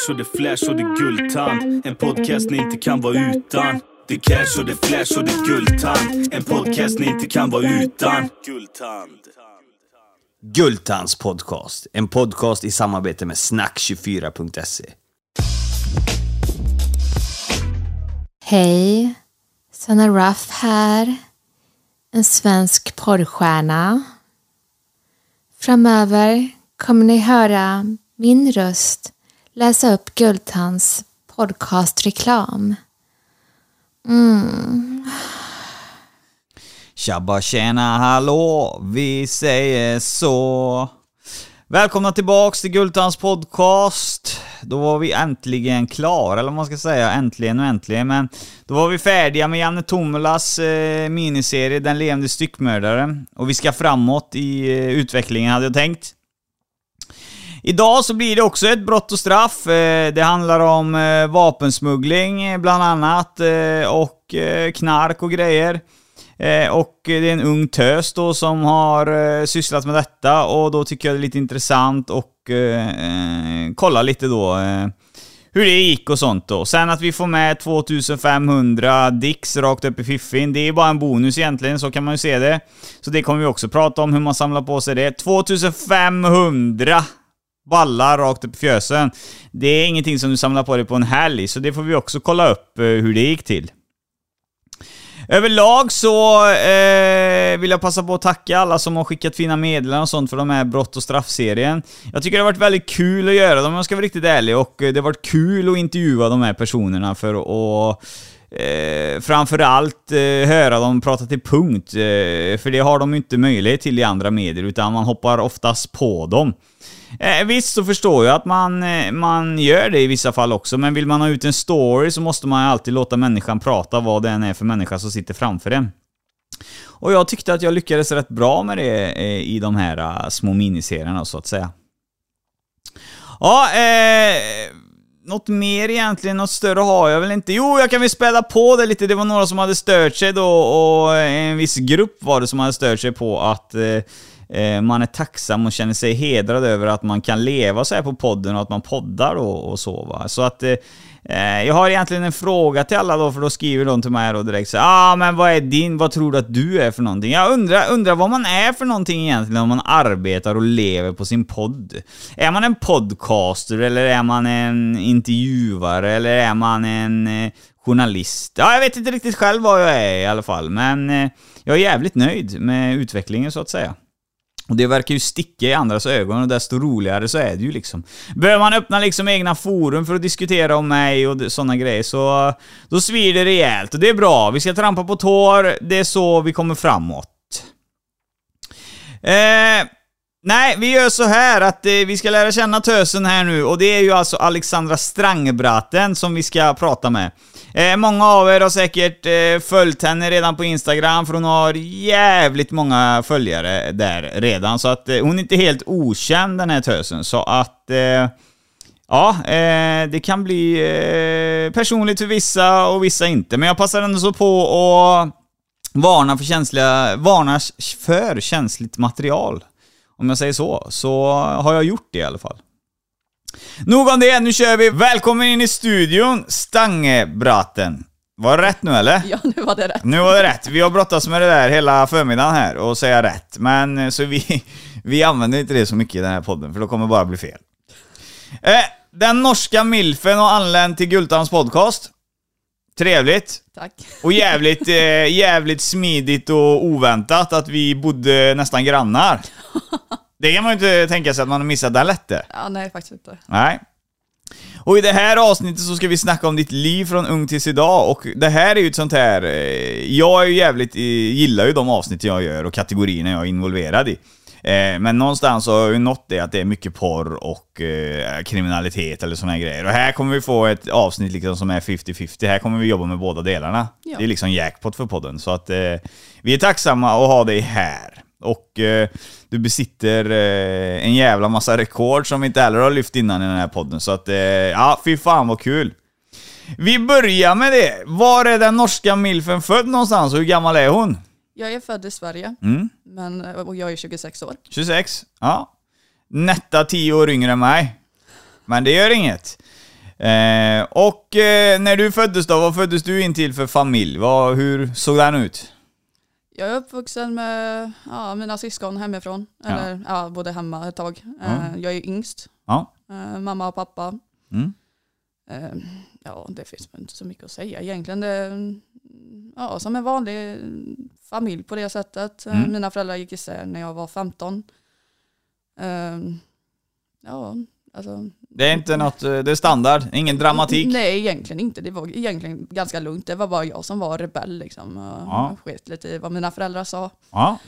cash och det flash och det guldtand. En podcast ni inte kan vara utan. Det cash och det flash och det guldtand. En podcast ni inte kan vara utan. Guldtand. Gultans podcast. En podcast i samarbete med snack24.se. Hej, Sanna Ruff här. En svensk porrstjärna. Framöver kommer ni höra min röst läsa upp Guldtands podcastreklam. Mm. Tjabba tjena hallå, vi säger så. Välkomna tillbaks till Gultans podcast. Då var vi äntligen klara, eller vad man ska säga, äntligen och äntligen. Men då var vi färdiga med Janne Tomelas eh, miniserie Den levande styckmördaren. Och vi ska framåt i eh, utvecklingen hade jag tänkt. Idag så blir det också ett brott och straff. Eh, det handlar om eh, vapensmuggling eh, bland annat och knark och grejer. Och det är en ung tös då som har sysslat med detta och då tycker jag det är lite intressant och kolla lite då hur det gick och sånt då. Sen att vi får med 2500 dicks rakt upp i fiffin, det är bara en bonus egentligen, så kan man ju se det. Så det kommer vi också prata om, hur man samlar på sig det. 2500 ballar rakt upp i fjösen. Det är ingenting som du samlar på dig på en helg, så det får vi också kolla upp eh, hur det gick till. Överlag så eh, vill jag passa på att tacka alla som har skickat fina meddelanden och sånt för de här brott och straffserien. Jag tycker det har varit väldigt kul att göra dem, om jag ska vara riktigt ärlig, och eh, det har varit kul att intervjua de här personerna för att eh, framförallt eh, höra dem prata till punkt, eh, för det har de ju inte möjlighet till i andra medier, utan man hoppar oftast på dem. Eh, visst så förstår jag att man, eh, man gör det i vissa fall också, men vill man ha ut en story så måste man ju alltid låta människan prata vad det än är för människa som sitter framför en. Och jag tyckte att jag lyckades rätt bra med det eh, i de här eh, små miniserierna så att säga. Ja, eh, något mer egentligen, något större har jag väl inte. Jo, jag kan väl späda på det lite. Det var några som hade stört sig då och en viss grupp var det som hade stört sig på att eh, eh man är tacksam och känner sig hedrad över att man kan leva så här på podden och att man poddar då och så va. Så att eh, Eh, jag har egentligen en fråga till alla då, för då skriver de till mig då direkt så ah men vad är din, vad tror du att du är för någonting? Jag undrar, undrar vad man är för någonting egentligen om man arbetar och lever på sin podd. Är man en podcaster eller är man en intervjuare eller är man en eh, journalist? Ja, jag vet inte riktigt själv vad jag är i alla fall, men eh, jag är jävligt nöjd med utvecklingen så att säga. Och det verkar ju sticka i andras ögon och desto roligare så är det ju liksom. Behöver man öppna liksom egna forum för att diskutera om mig och sådana grejer så då svider det rejält och det är bra. Vi ska trampa på tår, det är så vi kommer framåt. Eh, nej, vi gör så här att eh, vi ska lära känna tösen här nu och det är ju alltså Alexandra Strangbraten som vi ska prata med. Eh, många av er har säkert eh, följt henne redan på Instagram för hon har jävligt många följare där redan så att eh, hon är inte helt okänd den här tösen så att eh, Ja, eh, det kan bli eh, personligt för vissa och vissa inte, men jag passar ändå så på att varna för känsliga, varna för känsligt material. Om jag säger så, så har jag gjort det i alla fall. Nog om det, nu kör vi! Välkommen in i studion, Stangebraten. Var det rätt nu eller? Ja, nu var det rätt. Nu var det rätt. Vi har brottats med det där hela förmiddagen här och säga rätt. Men eh, så vi, vi använder inte det så mycket i den här podden, för då kommer det bara bli fel. Eh, den norska milfen har anlänt till Gultans podcast. Trevligt. Tack. Och jävligt, eh, jävligt smidigt och oväntat att vi bodde nästan grannar. Det kan man ju inte tänka sig att man har missat den lätte. Ja, nej, faktiskt inte. Nej. Och i det här avsnittet så ska vi snacka om ditt liv från ung tills idag och det här är ju ett sånt här... eh, Jag är ju jävligt, eh, gillar ju de avsnitt jag gör och kategorierna jag är involverad i. Eh, Men någonstans så har jag ju nått det att det är mycket porr och kriminalitet eller såna här grejer. Och här kommer vi få ett avsnitt liksom som är 50-50. Här kommer vi jobba med båda delarna. Ja. Det är liksom jackpot för podden. Så att vi är tacksamma att ha dig här. Och eh, du besitter eh, en jävla massa rekord som vi inte heller har lyft innan i den här podden. Så att, eh, ja, fy fan vad kul. Vi börjar med det. Var är den norska milfen född någonstans och hur gammal är hon? Jag är född i Sverige, Mm. men, och jag är 26 år. 26? Ja. Nätta 10 år yngre än mig. Men det gör inget. Och när du föddes då, vad föddes du in till för familj? Vad, hur såg den ut? Jag är uppvuxen med ja, mina syskon hemifrån. Ja. Eller ja, bodde hemma ett tag. Eh, Jag är yngst. Ja. Eh, mamma och pappa. Mm. Eh, ja, det finns inte så mycket att säga egentligen. Det ja, som en vanlig familj på det sättet. Mm. Mina föräldrar gick isär när jag var 15. Eh, ja, alltså. Det är inte något, eh, det är standard, ingen dramatik. Nej, egentligen inte. Det var egentligen ganska lugnt. Det var bara jag som var rebell liksom. Ja. sket lite i vad mina föräldrar sa. Ja.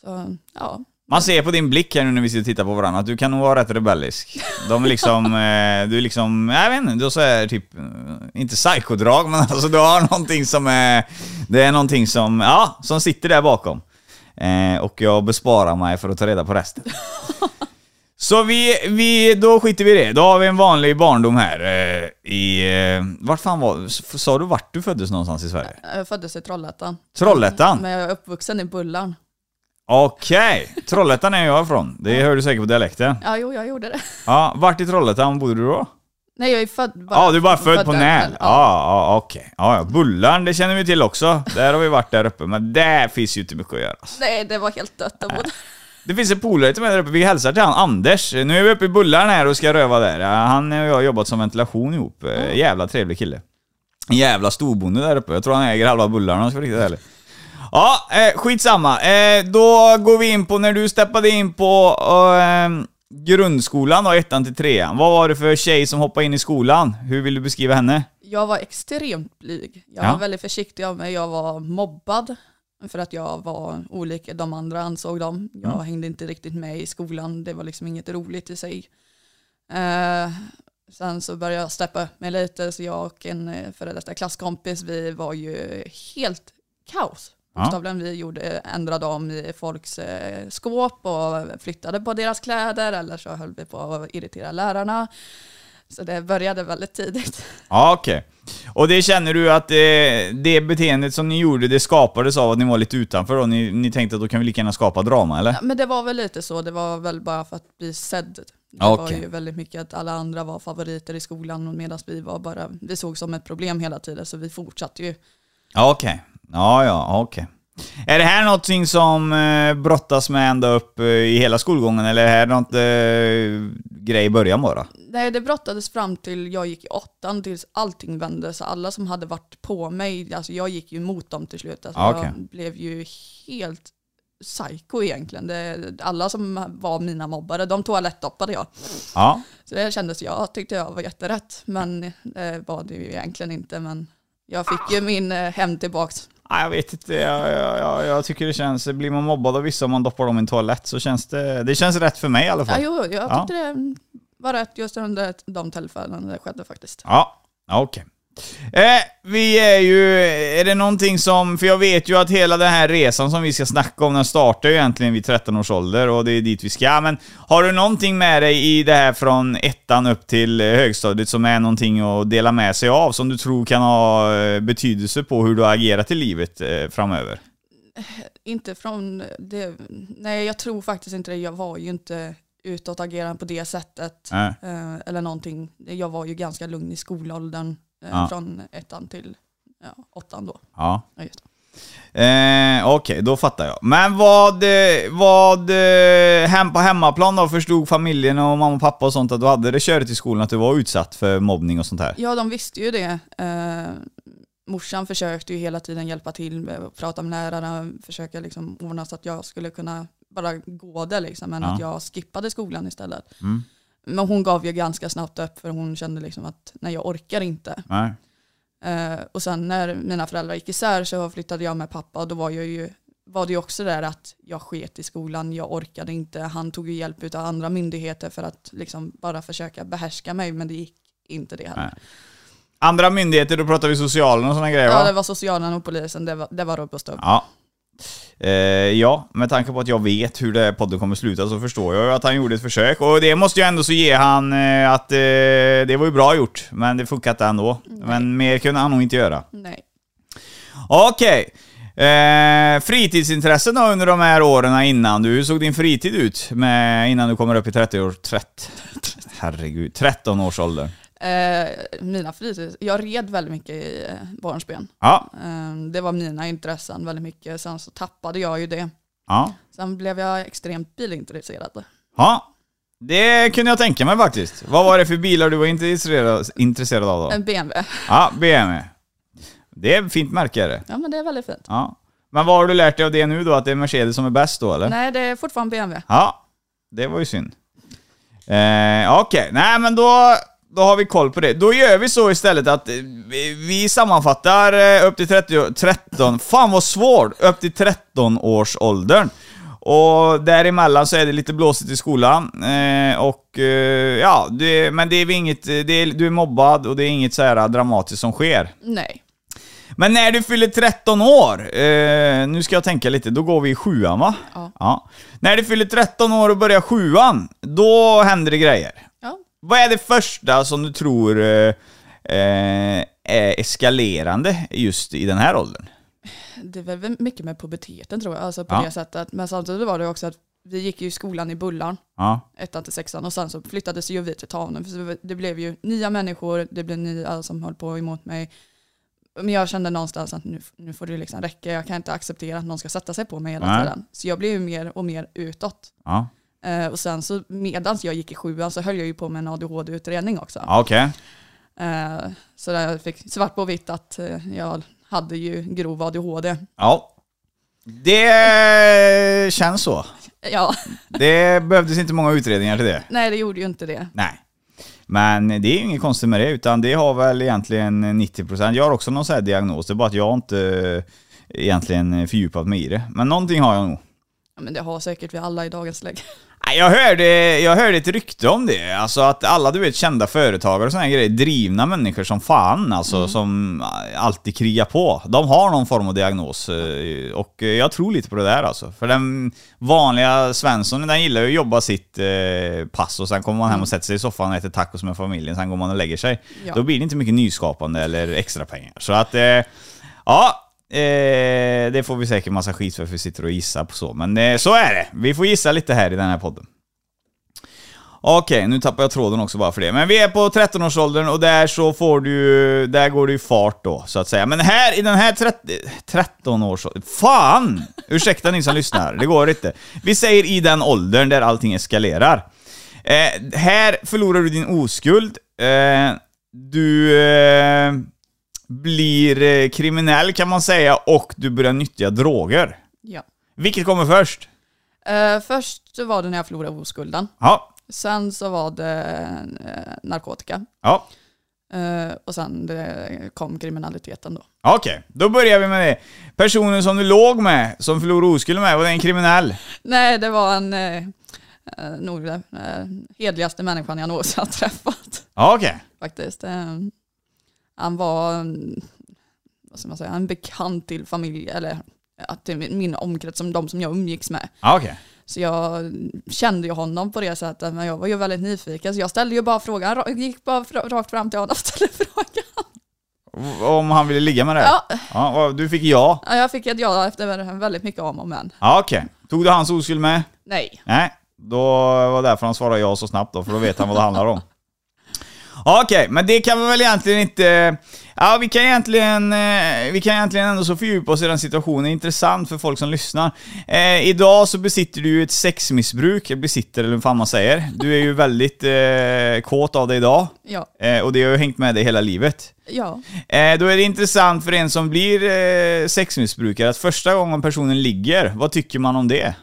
Så ja, Man ser på din blick här nu när vi sitter och tittar på varandra att du kan nog vara rätt rebellisk. De är liksom, eh, du är liksom, jag vet inte, du har så här typ, eh, inte psykodrag men alltså du har någonting som är, det är någonting som, ja, som sitter där bakom. Och jag besparar mig för att ta reda på resten. Så vi, vi, då skiter vi i det. Då har vi en vanlig barndom här eh, i, eh, vart fan var, sa du vart du föddes någonstans i Sverige? jag föddes i Trollhättan. Trollhättan? Men jag är uppvuxen i Bullarn. Okej, Trollhättan är jag ifrån. Det hör du säkert på dialekten. Ja, jo, jag gjorde det. Ja, vart i Trollhättan bodde du då? Nej, jag är född bara. Ja, du är bara född på där, Näl? Ja, ja, okej. Ja, ja. Bullarn, det känner vi till också. Där har vi varit där uppe, men där finns ju inte mycket att göra. Nej, det var helt dött att bo där. Det finns en polare till mig där uppe, vi hälsar till han Anders. Nu är vi uppe i Bullarn här och ska röva där. Han och jag har jobbat som ventilation ihop. Eh, Jävla trevlig kille. Jävla storbonde där uppe. Jag tror han äger halva Bullarna om jag ska vara riktigt ärlig. Ja, eh, skitsamma. Eh, då går vi in på när du steppade in på eh, grundskolan då, ettan till trean. Vad var det för tjej som hoppade in i skolan? Hur vill du beskriva henne? Jag var extremt blyg. Jag Ja. var väldigt försiktig av mig. Jag var mobbad för att jag var olik de andra ansåg de. Jag Mm. hängde inte riktigt med i skolan. Det var liksom inget roligt i sig. Eh, sen så började jag steppa upp mig lite så jag och en eh, före detta klasskompis vi var ju helt kaos. Ja. Vi gjorde, ändrade om i folks eh, skåp och flyttade på deras kläder eller så höll vi på att irritera lärarna. Så det började väldigt tidigt. Ja, okej. Och det känner du att eh, det beteendet som ni gjorde, det skapades av att ni var lite utanför och ni, ni tänkte att då kan vi lika gärna skapa drama, eller? Ja, men det var väl lite så, det var väl bara för att bli sedd. Det var Okej. ju väldigt mycket att alla andra var favoriter i skolan medan vi var bara, vi såg som ett problem hela tiden så vi fortsatte ju. Ja, okej. Ja, ja, okej. Är det här någonting som eh, brottas med ända upp eh, i hela skolgången, eller är det här något eh, grej i början bara? Nej, det brottades fram till jag gick i åttan tills allting vände. Så alla som hade varit på mig, alltså jag gick ju emot dem till slut. Alltså Ah, okej. Jag blev ju helt psycho egentligen. Det, alla som var mina mobbare, de toalettdoppade jag. Ja. Så det kändes jag, tyckte jag var jätterätt. Men det var det ju egentligen inte. Men jag fick ju min eh, hem tillbaks. Nej, jag vet inte. Jag, jag, jag, tycker det känns... Blir man mobbad av vissa om man doppar dem i en toalett så känns det... Det känns rätt för mig i alla Ja, fall. jo, jag Ja. tyckte det var rätt just under de tillfällen det skedde faktiskt. Ja, ja, okej. Eh, vi är ju... Är det någonting som... För jag vet ju att hela den här resan som vi ska snacka om, den startar ju egentligen vid 13 års ålder och det är dit vi ska. Men har du någonting med dig i det här från ettan upp till högstadiet som är någonting att dela med sig av, som du tror kan ha eh, betydelse på hur du har agerat i livet eh, framöver? Inte från det, nej jag tror faktiskt inte det. Jag var ju inte utåtagerande på det sättet. Eh, eller någonting. Jag var ju ganska lugn i skolåldern. Eh, Ja. Från ettan till ja, åttan då. Ja. Ja, just det. Eh, Okej, då fattar jag. Men vad, eh, vad eh, hem på hemmaplan då förstod familjen och mamma och pappa och sånt att du hade det körigt i skolan, att du var utsatt för mobbning och sånt här? Ja, de visste ju det. Eh, morsan försökte ju hela tiden hjälpa till, prata med lärarna, försöka liksom ordna så att jag skulle kunna bara gå där liksom, men Ja. att jag skippade skolan istället. Mm. Men hon gav ju ganska snabbt upp för hon kände liksom att nej jag orkar inte. Nej. Eh, och sen när mina föräldrar gick isär så flyttade jag med pappa och då var, jag ju, var det ju också där att jag sket i skolan, jag orkade inte. Han tog ju hjälp av andra myndigheter för att liksom bara försöka behärska mig men det gick inte det heller. Nej. Andra myndigheter, då pratar vi socialen och såna grejer Ja, va? det var socialen och polisen, det var, det var och stubb. Ja. Eh, ja, med tanke på att jag vet hur det här podden kommer sluta så förstår jag ju att han gjorde ett försök. Och det måste jag ändå så ge han eh, att eh, det var ju bra gjort, men det funkade inte ändå. Men mer kunde han nog inte göra. Nej. Okej. Eh, fritidsintressen då under de här åren innan du, hur såg din fritid ut med, innan du kommer upp i 30 år, 30, herregud, 13 års ålder? Eh, mina fritids, jag red väldigt mycket i eh, barnsben. Ja, Eh, det var mina intressen väldigt mycket. Sen så tappade jag ju det. ja, Sen blev jag extremt bilintresserad. ja. Det kunde jag tänka mig faktiskt. Vad var det för bilar du var intresserad, av då? En BMW. Ja, BMW. Det är ett fint märke är det. Ja men det är väldigt fint. Ja. Men vad har du lärt dig av det nu då? Att det är Mercedes som är bäst då eller? Nej det är fortfarande BMW. Ja, det var ju synd. Eh, Okej, nej men då, då har vi koll på det. Då gör vi så istället att eh, vi, sammanfattar eh, upp till 30, 13, fan vad svårt, upp till 13 års åldern. Och däremellan så är det lite blåsigt i skolan. Eh, och eh, ja, det, men det är inget, det är, du är mobbad och det är inget så här dramatiskt som sker. Nej. Men när du fyller 13 år, eh, nu ska jag tänka lite, då går vi i sjuan va? Ja. När du fyller 13 år och börjar sjuan, då händer det grejer. Vad är det första som du tror eh, eh, är eskalerande just i den här åldern? Det är väl mycket med puberteten tror jag, alltså på Ja. det sättet. Men samtidigt var det också att vi gick ju i skolan i Bullarn, Ja, ettan till sexan, och sen så flyttades ju vi till Tanum. För det blev ju nya människor, det blev nya som höll på emot mig. Men jag kände någonstans att nu, nu får det liksom räcka, jag kan inte acceptera att någon ska sätta sig på mig hela Nej. tiden. Så jag blev ju mer och mer utåt. ja. Eh, och sen så medans jag gick i sjuan så höll jag ju på med en ADHD-utredning också. okej. Eh, så där jag fick svart på vitt att eh, jag hade ju grov ADHD. Ja. Det känns så. Ja, Det behövdes inte många utredningar till det. nej det gjorde ju inte det. Nej. Men det är ju inget konstigt med det, utan det har väl egentligen 90%. Jag har också någon sån här diagnos, det är bara att jag inte eh, egentligen fördjupat mig i det. Men någonting har jag nog. Ja, men det har säkert vi alla i dagens läge. Jag hörde, jag hörde ett rykte om det, alltså att alla du vet kända företagare och såna här grejer, drivna människor som fan alltså, som alltid krigar på. De har någon form av diagnos eh, och jag tror lite på det där alltså. För den vanliga Svensson, den gillar ju att jobba sitt eh, pass och sen kommer man hem och sätter sig i soffan och äter tacos med familjen, sen går man och lägger sig. Ja. Då blir det inte mycket nyskapande eller extra pengar. Så att, eh, ja, Eh, det får vi säkert massa skit för, för vi sitter och gissar på så. Men eh, så är det. Vi får gissa lite här i den här podden. Okej, nu tappar jag tråden också bara för det. Men vi är på 13-årsåldern och där så får du där går det ju fart då, så att säga. Men här, i den här 30, 13-årsåldern, Fan! Ursäkta ni som lyssnar, det går inte. Vi säger i den åldern där allting eskalerar. Eh, här förlorar du din oskuld. Eh, du eh, blir eh, kriminell kan man säga och du börjar nyttja droger. Ja. Vilket kommer först? Eh, först så var det när jag förlorade oskulden. Ja, Sen så var det eh, narkotika. ja. Eh, och sen det kom kriminaliteten då. Okej, då börjar vi med det. Personen som du låg med, som förlorade oskulden med, var det en kriminell? Nej, det var en nog den eh, hedligaste människan jag någonsin har träffat Ja, Okej. faktiskt. Han var, vad ska man säga, en bekant till familj, eller ja, till min, omkrets, som de som jag umgicks med. Ja, Okej. Så jag kände ju honom på det sättet, men jag var ju väldigt nyfiken. Så jag ställde ju bara frågan, gick bara rakt fram till honom och ställde frågan. Om han ville ligga med dig? Ja, Ja, du fick ja. ja, jag fick ett ja efter väldigt mycket om och men. Ja, okej. Tog du hans oskuld med? Nej. Nej, då var det därför han svarade ja så snabbt då, för då vet han vad det handlar om. Okej, men det kan vi väl egentligen inte... Ja, vi kan egentligen, eh, vi kan egentligen ändå så fördjupa oss i den situationen. Intressant för folk som lyssnar. Eh, idag så besitter du ju ett sexmissbruk, besitter eller vad fan man säger. Du är ju väldigt eh, kåt av det idag. Ja. Eh, och det har ju hängt med dig hela livet. Ja. Eh, då är det intressant för en som blir eh, sexmissbrukare att första gången personen ligger, vad tycker man om det?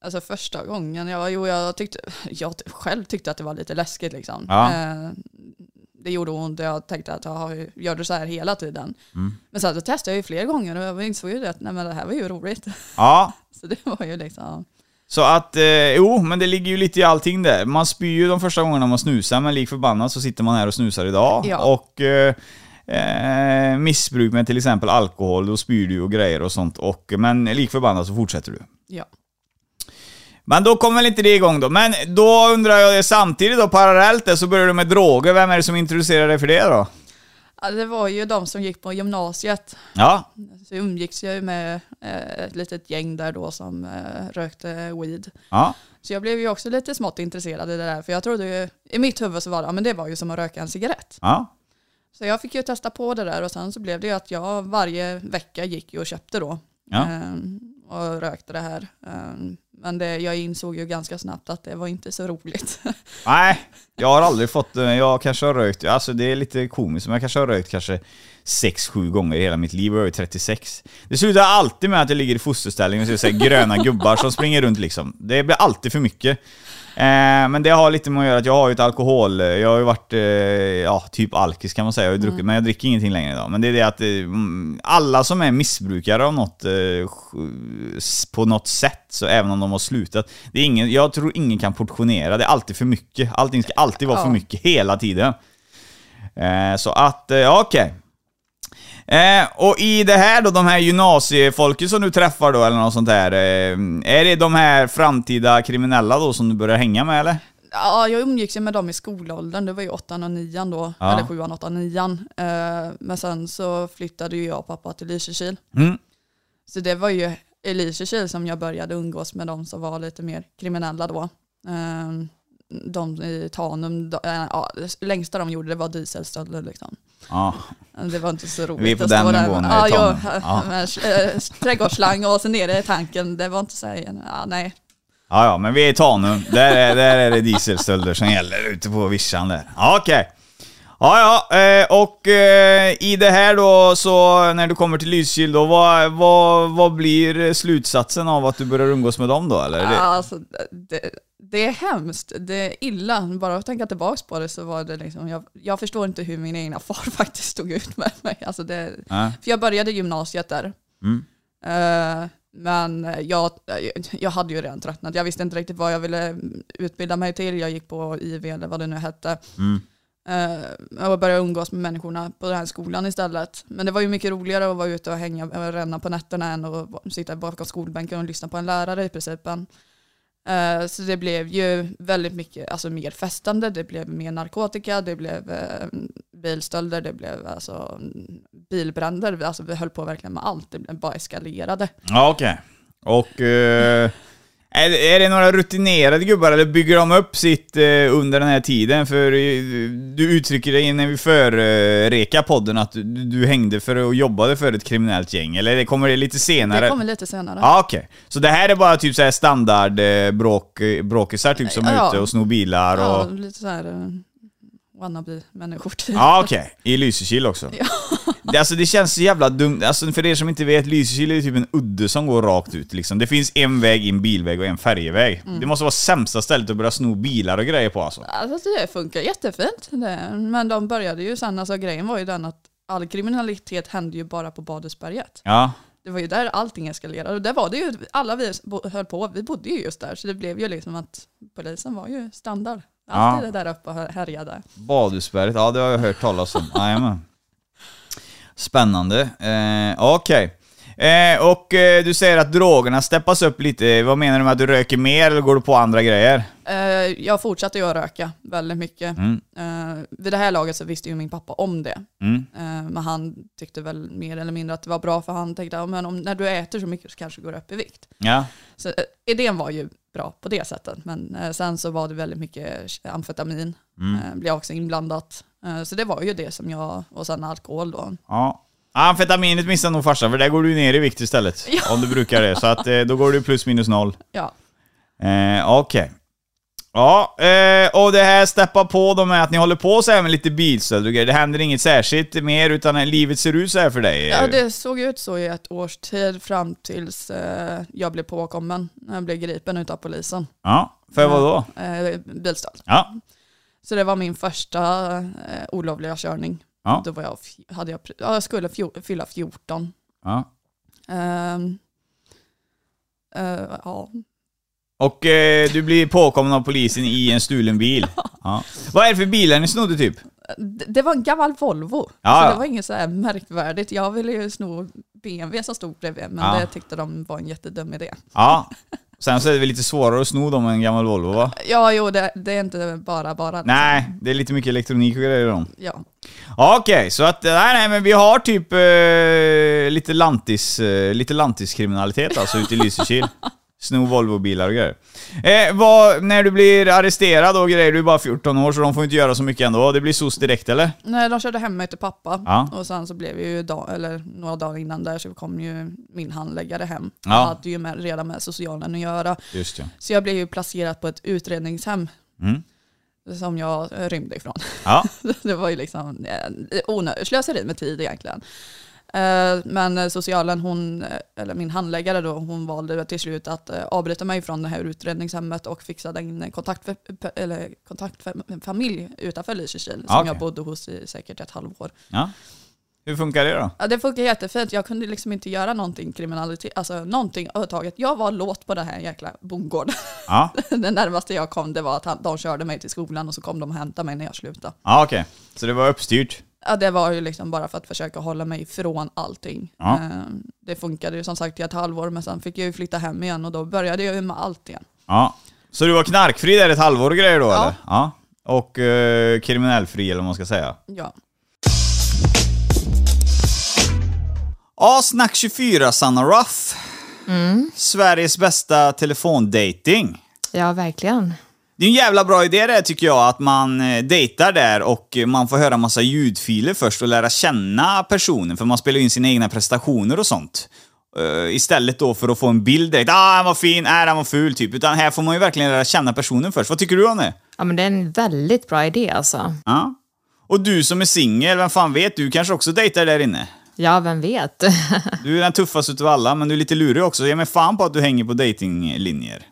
Alltså första gången, jag, jo, jag, tyckte, jag själv tyckte att det var lite läskigt liksom. Ja. Eh, det gjorde ont och jag tänkte att jag gör det så här hela tiden. Mm. Men sen så testade jag ju fler gånger och jag insåg ju att nej, men det här var ju roligt. Ja, Så det var ju liksom, Så att, eh, jo, men det ligger ju lite i allting där. Man spyr ju de första gångerna man snusar, men lik förbannat så sitter man här och snusar idag. Ja. Och eh, eh, missbruk med till exempel alkohol, då spyr du och grejer och sånt. Och, men lik förbannat så fortsätter du. ja. Men då kommer väl inte det igång då. Men då undrar jag samtidigt då, parallellt där, så börjar du med droger. Vem är det som introducerar dig för det då? Ja, det var ju de som gick på gymnasiet. Ja, Så jag umgicks jag ju med eh, ett litet gäng där då som eh, rökte weed. ja. Så jag blev ju också lite smått intresserad i det där. För jag trodde ju, i mitt huvud så var det, ja, men det var ju som att röka en cigarett. ja. Så jag fick ju testa på det där och sen så blev det ju att jag varje vecka gick ju och köpte då. Ja. Ehm, och rökte det här. Men det, jag insåg ju ganska snabbt att det var inte så roligt. Nej, jag har aldrig fått, eh, jag kanske har rökt, alltså det är lite komiskt, men jag kanske har rökt kanske 6-7 gånger i hela mitt liv och jag är 36. Det slutar alltid med att jag ligger i fosterställning och ser gröna gubbar som springer runt liksom. Det blir alltid för mycket. Eh, men det har lite med att göra att jag har ju ett alkohol... Jag har ju varit, eh, ja, typ alkis kan man säga. Jag har ju druckit, men jag dricker ingenting längre idag. Men det är det att eh, mm, alla som är missbrukare av något, eh, på något sätt, så även om de har slutat. Det är ingen, jag tror ingen kan portionera, det är alltid för mycket. Allting ska alltid vara för Ja. mycket hela tiden. Eh, så att, eh, ja, okej. Eh, och i det här då, de här gymnasiefolket som du träffar då, eller något sånt där. Eh, är det de här framtida kriminella då som du börjar hänga med eller? ja, jag umgicks ju med dem i skolåldern, det var ju åttan och nian då. Ja. Eller sjuan, åttan, nian. Ehm, men sen så flyttade ju jag och pappa till Lysekil. Mm. Så det var ju i Lysekil som jag började umgås med de som var lite mer kriminella då. De i Tanum, de, äh, ja, längsta de gjorde det var dieselstölder liksom. Ja. Det var inte så roligt Vi är på den nivån här i ja, Tanum. ja, med, äh, trädgårdsslang och så nere i tanken, det var inte så ja, nej. Ja, ja, men vi är i Tanum. Där är, där är det dieselstölder som gäller ute på vischan där. Okej. Ja, ja, eh, och eh, i det här då, så när du kommer till Lysekil då, vad, vad, vad blir slutsatsen av att du börjar umgås med dem då, eller? Ja, Alltså, det, det är hemskt, det är illa. Bara att tänka tillbaka på det så var det liksom, jag, jag förstår inte hur min egna far faktiskt stod ut med mig. Alltså det, ja. för jag började gymnasiet där. Mm. Eh, men jag, jag hade ju redan tröttnat. Jag visste inte riktigt vad jag ville utbilda mig till. Jag gick på IV eller vad det nu hette. Mm. Eh, Jag började umgås med människorna på den här skolan istället. Men det var ju mycket roligare att vara ute och hänga och ränna på nätterna än att sitta bakom skolbänken och lyssna på en lärare i principen. Eh, Så det blev ju väldigt mycket, alltså mer festande, det blev mer narkotika, det blev eh, bilstölder, det blev alltså bilbränder, alltså vi höll på verkligen med allt, det bara eskalerade. Ja, okej. Och... Eh, är, är det några rutinerade gubbar, eller bygger de upp sitt eh, under den här tiden? För eh, du uttrycker dig när vi förrekar podden att du, du hängde för och jobbade för ett kriminellt gäng, eller det kommer det lite senare? Det kommer lite senare. Ja, okej. Så det här är bara typ såhär standard eh, bråk, bråkisar typ som är Ja. ute och snor bilar Ja, och... lite så här uh, wannabe-människor typ. Ja, okej. I Lysekil också. Det, alltså, det känns så jävla dumt. Alltså, för er som inte vet, Lysekil är typ en udde som går rakt ut. Liksom. Det finns en väg, en bilväg och en färjeväg. Mm. Det måste vara sämsta stället att börja sno bilar och grejer på alltså. Alltså det funkar jättefint. Det, men de började ju sen, alltså grejen var ju den att all kriminalitet hände ju bara på Badhusberget. Ja. Det var ju där allting eskalerade. Och där var det ju, alla vi höll på, vi bodde ju just där. Så det blev ju liksom att polisen var ju standard. Alltid där uppe och härjade. Badhusberget, ja det har jag hört talas om. Jajamän. Spännande. Eh, Okej. Eh, och eh, du säger att drogerna steppas upp lite. Vad menar du med att du röker mer eller går du på andra grejer? Eh, jag fortsatte ju att röka väldigt mycket. Mm. Eh, vid det här laget så visste ju min pappa om det. Mm. Eh, men han tyckte väl mer eller mindre att det var bra för han tänkte att men om, när du äter så mycket så kanske du går upp i vikt. Ja. Så eh, idén var ju bra på det sättet. Men eh, sen så var det väldigt mycket amfetamin. Mm. Eh, blev också inblandat. Eh, så det var ju det som jag, och sen alkohol då. Ja. Amfetaminet missar nog farsan, för där går du ner i vikt istället. Ja. Om du brukar det. Så att eh, då går du plus minus noll. Ja, Eh, Okej. Ja, eh, och det här steppar på då med att ni håller på så här med lite bilstöld och grejer. Det händer inget särskilt mer, utan livet ser ut så här för dig. ja det såg ut så i ett års tid fram tills eh, jag blev påkommen. När jag blev gripen utav polisen. Ja, för vad då? Eh, bilstöld. Ja. Så det var min första eh, olovliga körning. Ja. Då var jag, hade jag, ja, jag skulle fjo- fylla 14. ja. Ehm, eh, ja. Och eh, du blir påkommen av polisen i en stulen bil. Ja. Vad är det för bilar ni snodde typ? Det det var en gammal Volvo. Ja, så ja. det var inget så här märkvärdigt. Jag ville ju sno BMW som stod bredvid, men Ja. det tyckte de var en jättedum idé. Ja. Sen så är det väl lite svårare att sno dem än en gammal Volvo va? Ja, jo, det, det är inte bara bara. Nej, det är lite mycket elektronik och grejer i dem. Ja. Ja, Okej, så att, nej, nej men vi har typ eh, lite lantis, eh, lite lantiskriminalitet alltså ute i Lysekil. Sno Volvo-bilar och grejer. Eh, vad, när du blir arresterad och grejer, du är bara 14 år så de får inte göra så mycket ändå. Det blir SOS direkt eller? Nej, de körde hem mig till pappa. Ja. Och sen så blev ju, dag, eller några dagar innan där så kom ju min handläggare hem. Ja. Han hade ju med, redan med socialen att göra. Just ja. Så jag blev ju placerad på ett utredningshem. Mm. Som jag rymde ifrån. Ja, det var ju liksom eh, onödigt slöseri med tid egentligen. Eh, Men socialen, hon, eh, eller min handläggare då, hon valde till slut att eh, avbryta mig från det här utredningshemmet och fixade en kontakt för, eller kontakt för en familj utanför Lysekil som Ah, jag bodde hos i säkert ett halvår. ja. Hur funkar det då? Ja, det funkar jättefint. Jag kunde liksom inte göra någonting kriminalitet, alltså någonting överhuvudtaget. Jag var låst på den här jäkla bondgården. Ja, Det närmaste jag kom det var att han, de körde mig till skolan och så kom de och hämtade mig när jag slutade. ja okej. Så det var uppstyrt? Ja, det var ju liksom bara för att försöka hålla mig ifrån allting. Ja. Eh, Det funkade ju som sagt i ett halvår, men sen fick jag ju flytta hem igen och då började jag ju med allt igen. Ja. Så du var knarkfri där ett halvår och grejer då Ja. eller? Ja. Och eh, kriminellfri eller vad man ska säga? Ja. Ja, Snack 24, Sanna Ruff. Sveriges bästa telefondating. Ja, verkligen. Det är en jävla bra idé det tycker jag, att man eh, dejtar där och man får höra massa ljudfiler först och lära känna personen, för man spelar in sina egna prestationer och sånt. Eh, istället då för att få en bild direkt, ah han var fin, är han var ful typ. Utan här får man ju verkligen lära känna personen först. Vad tycker du om det? Ja, men det är en väldigt bra idé alltså. Ja. Och du som är singel, vem fan vet, du kanske också dejtar där inne? Ja, vem vet? Du är den tuffaste utav alla, men du är lite lurig också. Ge mig fan på att du hänger på datinglinjer.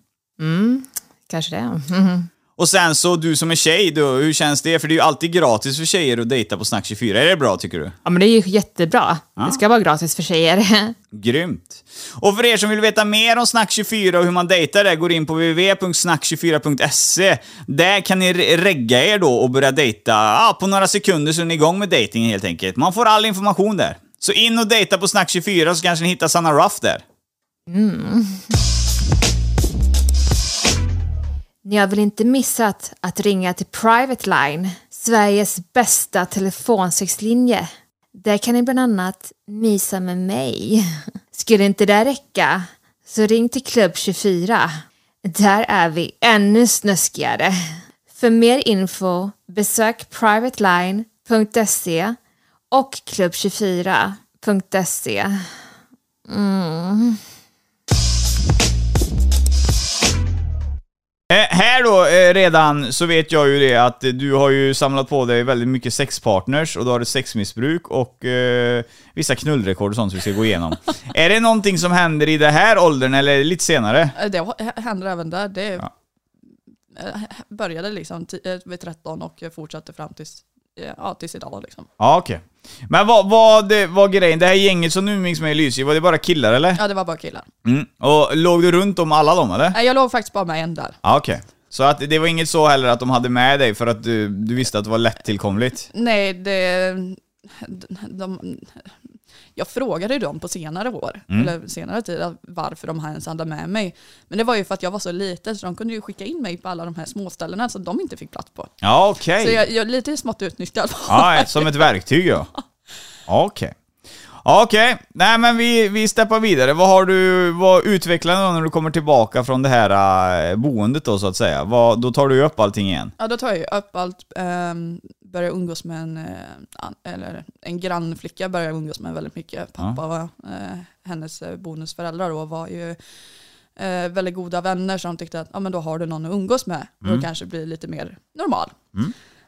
Kanske det. Mhm. Och sen så, du som är tjej då, hur känns det? För det är ju alltid gratis för tjejer att dejta på Snack 24. Är det bra tycker du? Ja, men det är ju jättebra. Det ska vara gratis för tjejer. Grymt. Och för er som vill veta mer om Snack 24 och hur man dejtar där, går in på www.snack24.se. Där kan ni re- regga er då och börja dejta. Ja, på några sekunder så är ni igång med dejtingen helt enkelt. Man får all information där. Så in och dejta på Snack 24 så kanske ni hittar Sanna Ruff där. Ni har väl inte missat att ringa till Private Line, Sveriges bästa telefonsexlinje. Där kan ni bland annat mysa med mig. Skulle inte det räcka så ring till Klubb 24. Där är vi ännu snuskigare. För mer info besök privateline.se och klubb24.se. Mm. Här då, eh, redan, så vet jag ju det att eh, du har ju samlat på dig väldigt mycket sexpartners och du har ett sexmissbruk och eh, vissa knullrekord och sånt som vi ska gå igenom. är det någonting som händer i den här åldern eller lite senare? Eh, Det händer även där. Det eh, började liksom eh, vid 13 och fortsatte fram tills, eh, ja, tills idag. Liksom. Ja, okej. Men vad vad det var grejen? Det här gänget som nu umgicks med i Lysekil, var det bara killar eller? Ja, det var bara killar. Mm. Och låg du runt om alla dem eller? Nej, Jag låg faktiskt bara med en där. Ja, okej. Så att det var inget så heller att de hade med dig för att du, du visste att det var lättillkomligt? Nej, det... De, jag frågade dem på senare år, eller senare tid, varför de ens hade med mig. Men det var ju för att jag var så liten så de kunde ju skicka in mig på alla de här småställena som de inte fick plats på. Ja, okej. Så jag, jag är lite smått utnyttjad. Ja, som ett verktyg ja. Okej. Okej, nej men vi, vi steppar vidare. Vad har du, vad utvecklar du då när du kommer tillbaka från det här äh, boendet då så att säga? Vad, då tar du upp allting igen? Ja, då tar jag ju upp allt, um, börjar umgås med en, eh, eller en grannflicka börjar jag umgås med väldigt mycket. Pappa var, eh, hennes eh, bonusföräldrar då var ju eh, väldigt goda vänner de tyckte att ja, men då har du någon att umgås med och kanske blir lite mer normal.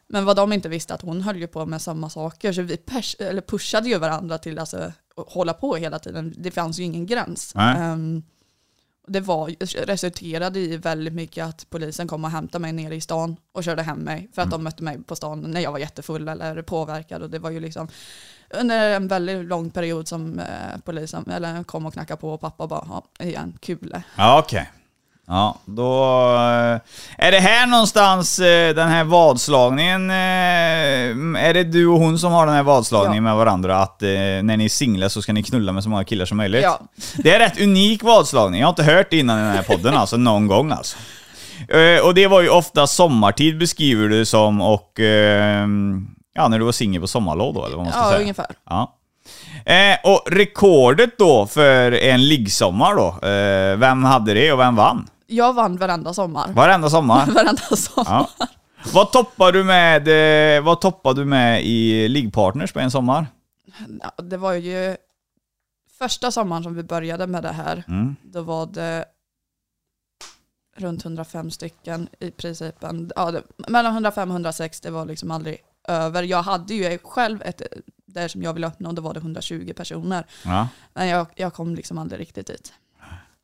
Men vad de inte visste att hon höll ju på med samma saker så vi pushade ju varandra till alltså, att hålla på hela tiden. Det fanns ju ingen gräns. Ehm, det var, resulterade i väldigt mycket att polisen kom och hämtade mig nere i stan och körde hem mig för att de mötte mig på stan när jag var jättefull eller påverkad. Och det var ju liksom under en väldigt lång period som eh, polisen eller kom och knackade på och pappa bara, ja, igen, kul. Ja, okej. Ja, då... eh, Är det här någonstans, eh, den här vadslagningen, eh, är det du och hon som har den här vadslagningen Ja. med varandra? Att när ni är singlar så ska ni knulla med så många killar som möjligt? Ja. Det är rätt unik vadslagning, jag har inte hört det innan i den här podden alltså, någon gång alltså. Och det var ju ofta sommartid beskriver du som och... eh, Ja, när du var singel på sommarlov då, eller vad man ska Ja, säga. ungefär. Ja. Eh, och rekordet då för en liggsommar då, eh, vem hade det och vem vann? Jag vann varenda sommar. Varenda sommar? Varenda sommar. Ja. Vad toppar du med, eh, vad toppar du med i liggpartners på en sommar? Ja, det var ju första sommaren som vi började med det här. Mm. Då var det runt 105 stycken i principen. Ja, det, mellan 105 och 106, det var liksom aldrig över. Jag hade ju själv ett, där som jag ville uppnå, då var det 120 personer. Ja. Men jag, jag kom liksom aldrig riktigt dit.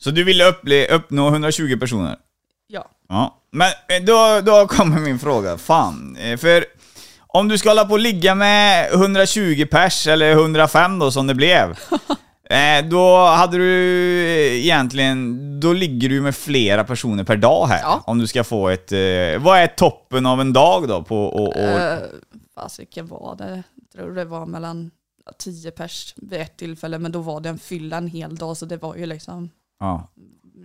Så du ville upple- uppnå 120 personer? Ja. Ja. Men eh, då, då kommer min fråga. Fan, eh, för om du ska hålla på och ligga med 120 pers, eller 105 då som det blev. eh, Då hade du egentligen, då ligger du med flera personer per dag här. Ja. Om du ska få ett, vad är toppen av en dag då? På, och, och, Eh, Fasiken var det? Jag tror det var mellan ja, 10 pers vid ett tillfälle, men då var det en fylla en hel dag, så det var ju liksom ja,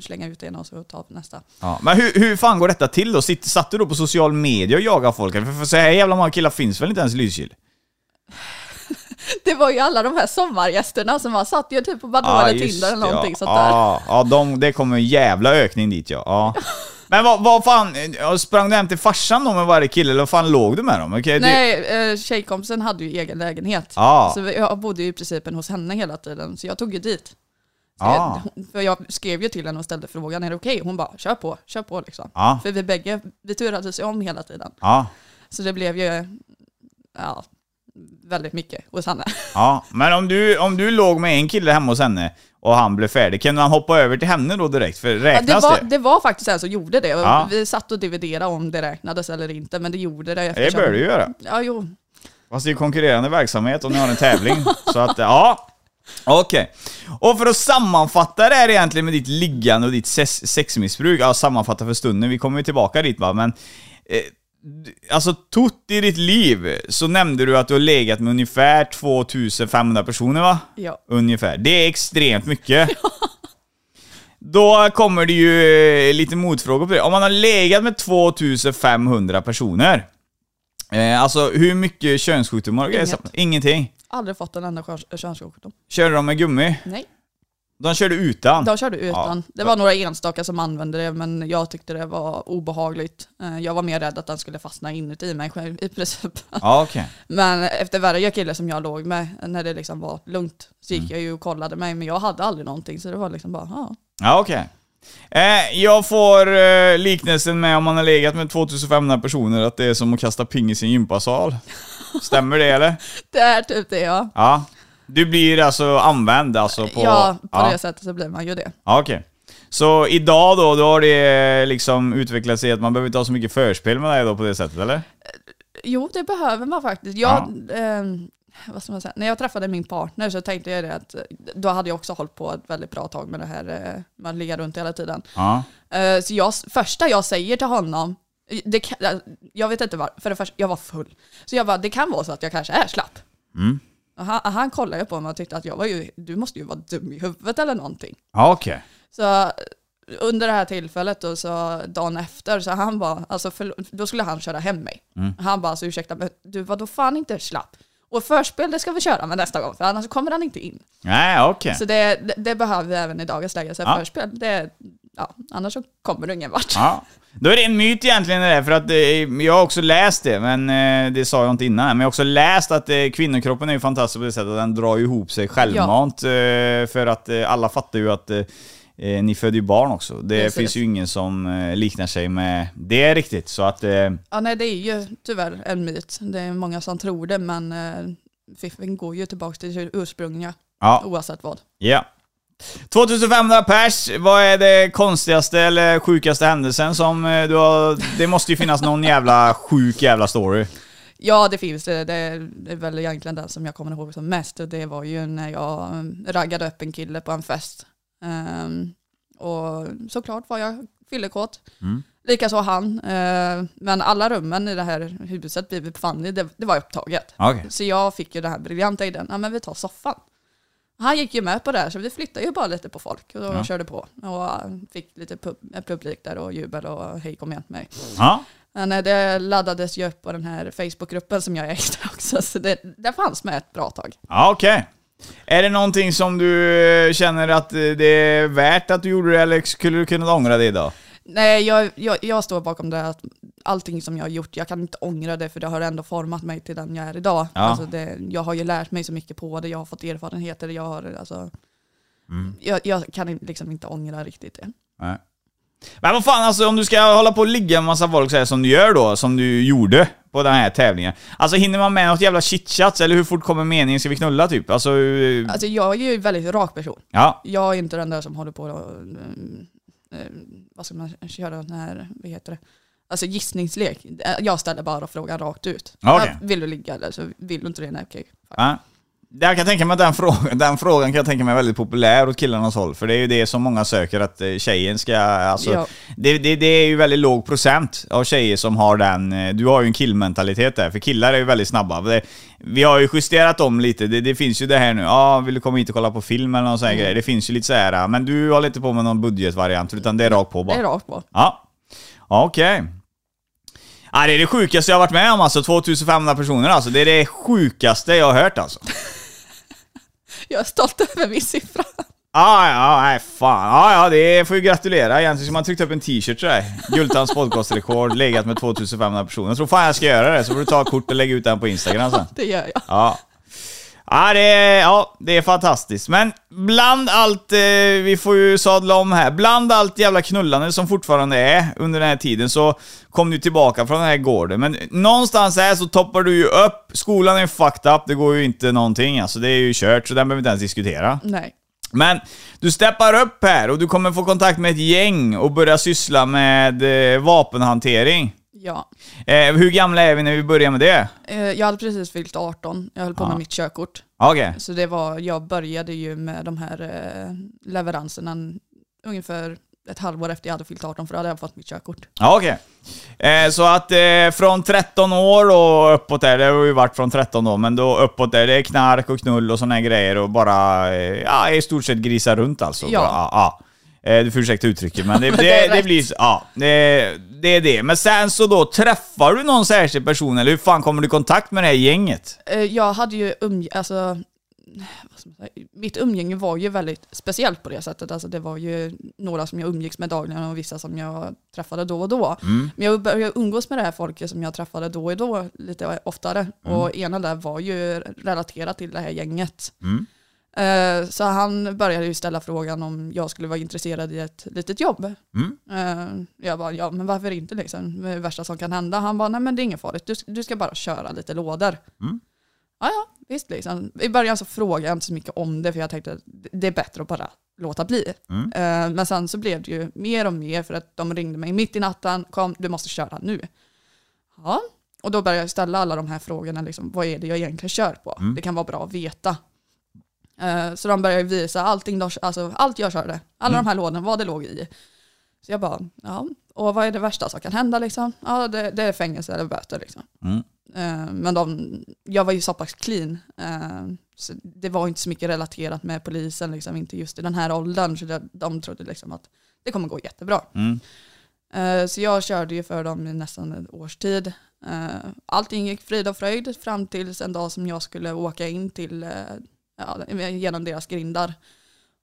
slänga ut en och så ta nästa. ja. Men hur, hur fan går detta till då? Sitt, satt du då på social media och jagade folk? För, för så här jävla många killar finns väl inte ens i Lysekil? Det var ju alla de här sommargästerna som var satt ju typ på Badoo eller just Tinder eller det, någonting ja. sånt där. Ja, ja de, det kommer en jävla ökning dit ja. ja. Men vad, vad fan, eh, sprang du hem till farsan då med varje kille eller vad fan låg du med dem? Det- Nej, eh, tjejkompisen hade ju egen lägenhet. Ja. Så jag bodde ju i principen hos henne hela tiden, så jag tog ju dit. Ja. jag, för jag skrev ju till henne och ställde frågan, är det okej? Hon bara, kör på, kör på liksom. Ja. För vi bägge, vi turades ju om hela tiden. Ja, Så det blev ju, ja, väldigt mycket hos henne. ja. Men om du, om du låg med en kille hemma hos henne och han blev färdig, kan han hoppa över till henne då direkt? För Ja, det, räknas var, det? det var faktiskt en som gjorde det. Ja. Vi satt och dividerade om det räknades eller inte, men det gjorde det. Det eftersom- bör du göra. Ja, jo. Fast det är konkurrerande verksamhet och ni har en tävling. så att, ja. Okej. Och för att sammanfatta det här egentligen med ditt liggande och ditt sex- sexmissbruk, ja sammanfatta för stunden, vi kommer ju tillbaka dit va, men... Eh, alltså tott i ditt liv, så nämnde du att du har legat med ungefär 2500 personer va? Ja. Ungefär. Det är extremt mycket. Då kommer det ju eh, lite motfrågor på det. Om man har legat med 2500 personer, eh, alltså hur mycket könssjukdomar och grejer? Ingenting. Aldrig fått en enda köns- könssjukdom. Körde de med gummi? Nej, De körde utan? de körde utan. Ja. Det var några enstaka som använde det, men jag tyckte det var obehagligt. Eh, Jag var mer rädd att den skulle fastna inuti mig själv i princip. Ja, okej. Men efter varje kille som jag låg med, när det liksom var lugnt, så Mm. gick jag ju och kollade mig, men jag hade aldrig någonting, så det var liksom bara, ja. Ja, okej. Eh, jag får eh, liknelsen med om man har legat med 2500 personer, att det är som att kasta pingis i en gympasal. Stämmer det eller? Det är typ det ja. Ja. Du blir alltså använd alltså på... ja, på ja. det sättet så blir man ju det. Ja, okej. Så idag då, då har det liksom utvecklat sig att man behöver inte ha så mycket förspel med dig då på det sättet, eller? Jo, det behöver man faktiskt. Jag, ehm, vad ska man säga? När jag träffade min partner så tänkte jag det att eh, då hade jag också hållit på ett väldigt bra tag med det här eh, med att ligga runt hela tiden. Ja. Eh, Så jag, första jag säger till honom, det kan, jag vet inte varför, för det första, jag var full. Så jag bara, det kan vara så att jag kanske är slapp. Mm. Han, han kollade på mig och tyckte att jag var ju, du måste ju vara dum i huvudet eller någonting. Ja, okej. Så under det här tillfället och så dagen efter så han bara, alltså för, då skulle han köra hem mig. Mm. Han bara, alltså ursäkta, men du var då fan inte slapp. Och förspel det ska vi köra med nästa gång, för annars kommer han inte in. Nej, okej. Så det, det, det behöver vi även i dagens läge. Så Ja. förspel, det, ja, annars så kommer du ingen vart. Ja. Då är det en myt egentligen det där, för att eh, jag har också läst det, men eh, det sa jag inte innan. Men jag har också läst att eh, kvinnokroppen är ju fantastisk på det sättet att den drar ihop sig självmant. Eh, för att eh, alla fattar ju att eh, eh, ni föder ju barn också. Det Precis. finns ju ingen som eh, liknar sig med det riktigt. Så att... Eh, Ja, nej, det är ju tyvärr en myt. Det är många som tror det, men eh, fiffen går ju tillbaka till ursprungliga, ja, oavsett vad. ja. 2500 pers, vad är det konstigaste eller sjukaste händelsen som eh, du har... Det måste ju finnas någon jävla sjuk jävla story. Ja, det finns det. Det är, väl egentligen den som jag kommer ihåg som mest. Och det var ju när jag um, raggade upp en kille på en fest. Ehm, och såklart var jag fyllekåt. Likaså han. Eh, men alla rummen i det här huset vi befann i, det, det var upptaget. Okej. Så jag fick ju den här briljanta idén, ja men vi tar soffan. Han gick ju med på det här, så vi flyttade ju bara lite på folk och Ja. körde på. Och eh, fick lite pub eh, publik där och jubel och hej kom igen till mig. Ja. Men eh, det laddades ju upp på den här Facebookgruppen som jag extra också, så det, det fanns med ett bra tag. Ja, okej. Är det någonting som du eh, känner att eh, det är värt att du gjorde det, eller skulle du kunna ångra det idag? Nej, jag, jag, jag står bakom det att allting som jag har gjort, jag kan inte ångra det för det har ändå format mig till den jag är idag. Ja. Alltså det, jag har ju lärt mig så mycket på det, jag har fått erfarenheter, jag har alltså... Jag, jag kan liksom inte ångra riktigt det. Nej. Men vad fan, alltså om du ska hålla på och ligga med massa folk så här som du gör då, som du gjorde på den här tävlingen. Alltså hinner man med något jävla chitchat eller hur fort kommer meningen ska vi knulla typ? Alltså... eh, Alltså jag är ju en väldigt rak person. Ja. Jag är inte den där som håller på och, eh, eh, vad ska man köra den här, vad heter det? Alltså gissningslek. Jag ställer bara frågan rakt ut. Okej. Vill du ligga eller så vill du inte det? Nej, okej. Ja. Jag kan tänka mig att den frågan, den frågan kan jag tänka mig är väldigt populär åt killarnas håll. För det är ju det som många söker, att eh, tjejen ska... Alltså, Ja. det, det, det är ju väldigt låg procent av tjejer som har den... eh, Du har ju en killmentalitet där, för killar är ju väldigt snabba. Det, vi har ju justerat om lite, det, finns ju det här nu, ja, ah, vill du komma hit och kolla på film eller någon sån här Mm. grej? Det finns ju lite så här, ah, men du håller inte på med någon budgetvariant, utan det är rakt på bara. Det är rakt på. Ja, okej. Ja, det är det sjukaste jag varit med om alltså, 2500 personer alltså. Det är det sjukaste jag har hört alltså. Jag är stolt över min siffra. Ja, ja, nej fan. Ja, ja, det får ju gratulera. Egentligen skulle man tryckt upp en t-shirt sådär. Gultans podcastrekord, legat med 2500 personer. Jag tror fan jag ska göra det, så får du ta kort och lägga ut den på Instagram sen. Det gör jag. Ja. Ja det, är, ja, det är fantastiskt. Men bland allt, eh, vi får ju sadla om här, bland allt jävla knullande som fortfarande är under den här tiden så kom du tillbaka från den här gården. Men någonstans här så toppar du ju upp, skolan är fucked up, det går ju inte någonting alltså, det är ju kört så den behöver vi inte ens diskutera. Nej. Men du steppar upp här och du kommer få kontakt med ett gäng och börja syssla med eh, vapenhantering. Ja. Eh, hur gamla är vi när vi börjar med det? Eh, Jag hade precis fyllt 18. Jag höll på Ja. med mitt körkort. Okej. Så det var, jag började ju med de här eh, leveranserna ungefär ett halvår efter jag hade fyllt 18 för då hade jag fått mitt körkort. Ja, okej. Eh, så att eh, från 13 år och uppåt där, det har ju varit från 13 då, men då uppåt där, det är knark och knull och här grejer och bara, eh, ja, i stort sett grisa runt alltså. Ja. Bara, ja, ja. Eh, du får ursäkta uttrycket, men det, det, det blir ja, det, det är det. Men sen så då, träffar du någon särskild person eller hur fan kommer du i kontakt med det här gänget? Eh, Jag hade ju umg- alltså, mitt umgänge var ju väldigt speciellt på det sättet. Alltså det var ju några som jag umgicks med dagligen och vissa som jag träffade då och då. Mm. Men jag började umgås med det här folket som jag träffade då och då lite oftare. Mm. Och ena där var ju relaterat till det här gänget. Mm. Eh, Så han började ju ställa frågan om jag skulle vara intresserad i ett litet jobb. Mm. Eh, Jag bara, ja men varför inte liksom? Det är det värsta som kan hända. Han bara, nej men det är inget farligt, du, du ska bara köra lite lådor. Mm. Ja, ja, visst liksom. I början så frågade jag inte så mycket om det för jag tänkte att det är bättre att bara låta bli. Mm. Eh, Men sen så blev det ju mer och mer för att de ringde mig mitt i natten, kom, du måste köra nu. Ja, och då började jag ställa alla de här frågorna, liksom, vad är det jag egentligen kör på? Mm. Det kan vara bra att veta. Eh, Så de började visa allting, alltså allt jag körde, alla Mm. de här lådorna, vad det låg i. Så jag bara, ja, och vad är det värsta som kan hända liksom? Ja, det, det är fängelse eller böter liksom. Mm. Eh, Men de, jag var ju så pass clean. eh, Så det var inte så mycket relaterat med polisen, liksom, inte just i den här åldern. Så de trodde liksom att det kommer gå jättebra. Mm. Så jag körde ju för dem i nästan ett års tid. Allting gick frid och fröjd fram tills en dag som jag skulle åka in till, ja, genom deras grindar.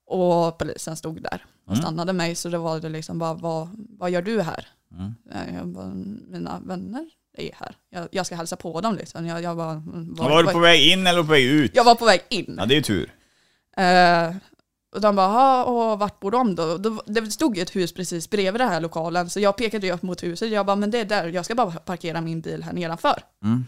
Och polisen stod där och Mm. stannade mig. Så det var det liksom bara, vad, vad gör du här? Mm. Eh, bara, mina vänner är här. Jag, jag ska hälsa på dem liksom. Jag, jag, bara, mm, Var, du på väg in eller på väg ut? jag var på väg in. Ja, det är ju tur. Eh, och de bara, "Ha, och vart bor de då? då? Det stod ju ett hus precis bredvid den här lokalen, så jag pekade ju upp mot huset. Jag bara, men det är där, jag ska bara parkera min bil här nedanför. Mm.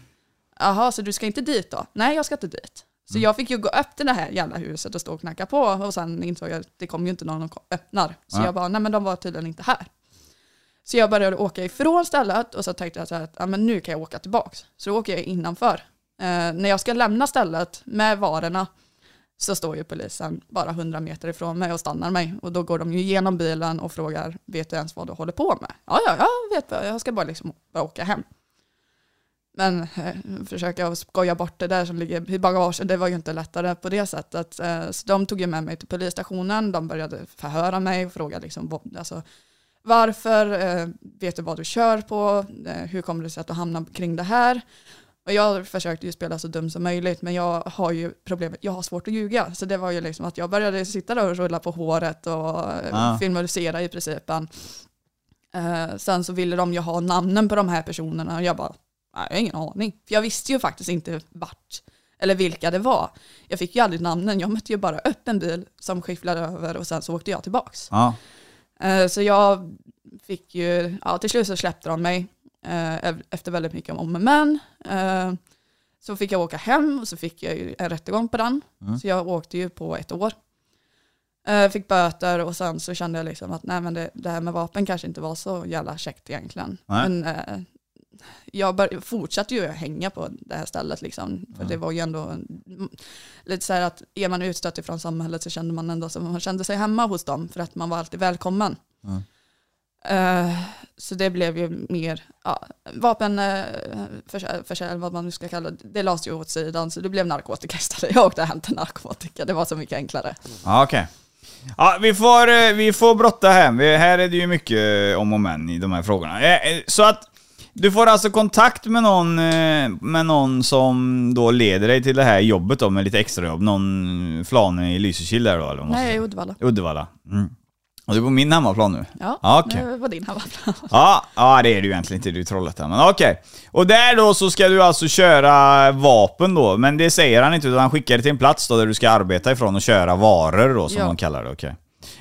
Jaha, så du ska inte dit då? Nej, jag ska inte dit. Så jag fick ju gå upp till det här jävla huset och stå och knacka på och sen insåg jag att det kommer ju inte någon och öppnar. Så Ja. jag bara, nej men de var tydligen inte här. Så jag började åka ifrån stället och så tänkte jag så här att ja, men nu kan jag åka tillbaks. Så då åker jag innanför. Eh, när jag ska lämna stället med varorna, så står ju polisen bara 100 meter ifrån mig och stannar mig. Och då går de ju igenom bilen och frågar, vet du ens vad du håller på med? Ja, ja, jag vet jag ska bara liksom bara åka hem. Men eh, försöka skoja bort det där som ligger i bagaget, det var ju inte lättare på det sättet. Eh, så de tog ju med mig till polisstationen, de började förhöra mig och fråga liksom, alltså, varför, eh, vet du vad du kör på, eh, hur kommer det sig att du hamnar kring det här? Och jag försökte ju spela så dum som möjligt, men jag har ju problemet, jag har svårt att ljuga. Så det var ju liksom att jag började sitta där och rulla på håret och eh, Ah. filmatisera i principen. Eh, sen så ville de ju ha namnen på de här personerna och jag bara, nej, jag har ingen aning. För jag visste ju faktiskt inte vart eller vilka det var. Jag fick ju aldrig namnen, jag mötte ju bara upp en bil som skifflade över och sen så åkte jag tillbaks. Ja. Eh, Så jag fick ju, ja till slut så släppte de mig eh, efter väldigt mycket om och men. Eh, Så fick jag åka hem och så fick jag ju en rättegång på den. Mm. Så jag åkte ju på ett år. Fick böter och sen så kände jag liksom att nej men det, det här med vapen kanske inte var så jävla käckt egentligen. Nej. Men jag bör, fortsatte ju hänga på det här stället liksom. För det var ju ändå mm, lite så här att är man utstött ifrån samhället så kände man ändå som man kände sig hemma hos dem för att man var alltid välkommen. Mm. Eh, så det blev ju mer ja, vapenförsäljning, vad man nu ska kalla det, det lades ju åt sidan så det blev narkotika istället. Jag åkte hem till narkotika, det var så mycket enklare. Ja, okej. Ja, vi får, eh, vi får brotta här. Vi, här är det ju mycket om och men i de här frågorna. Eh, eh, Så att du får alltså kontakt med någon, eh, med någon som då leder dig till det här jobbet då, med lite extrajobb. Någon flane i Lysekil där då, eller Nej, i. Uddevalla. Uddevalla. Mm. Och du är på min hemmaplan nu? Ja, Ja, okej. det var din hemmaplan. Ja, ja det är ju egentligen inte, det är Trollhättan. Men okej. Och där då så ska du alltså köra vapen då, men det säger han inte utan han skickar dig till en plats då där du ska arbeta ifrån och köra varor då som Ja. de kallar det, okej.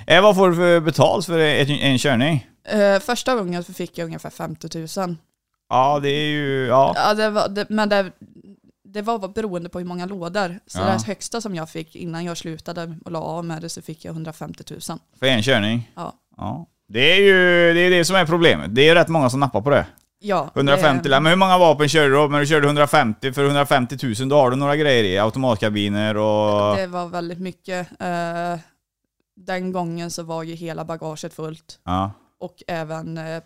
Eh, vad får du för betalt för en, en körning? Eh, första gången fick jag ungefär 50 000. Ja, det är ju, ja. Ja, det var, det, men det, det var beroende på hur många lådor. Så Ja. det högsta som jag fick innan jag slutade och la av med det så fick jag 150 000. För en körning. Ja. Ja. Det är ju det, är det som är problemet. Det är rätt många som nappar på det. Ja, 150 det, Men hur många vapen kör du då? Men du körde 150 för 150 000, då har du några grejer i. Automatkabiner och... det var väldigt mycket. Eh, den gången så var ju hela bagaget fullt Ja, och även eh, eh,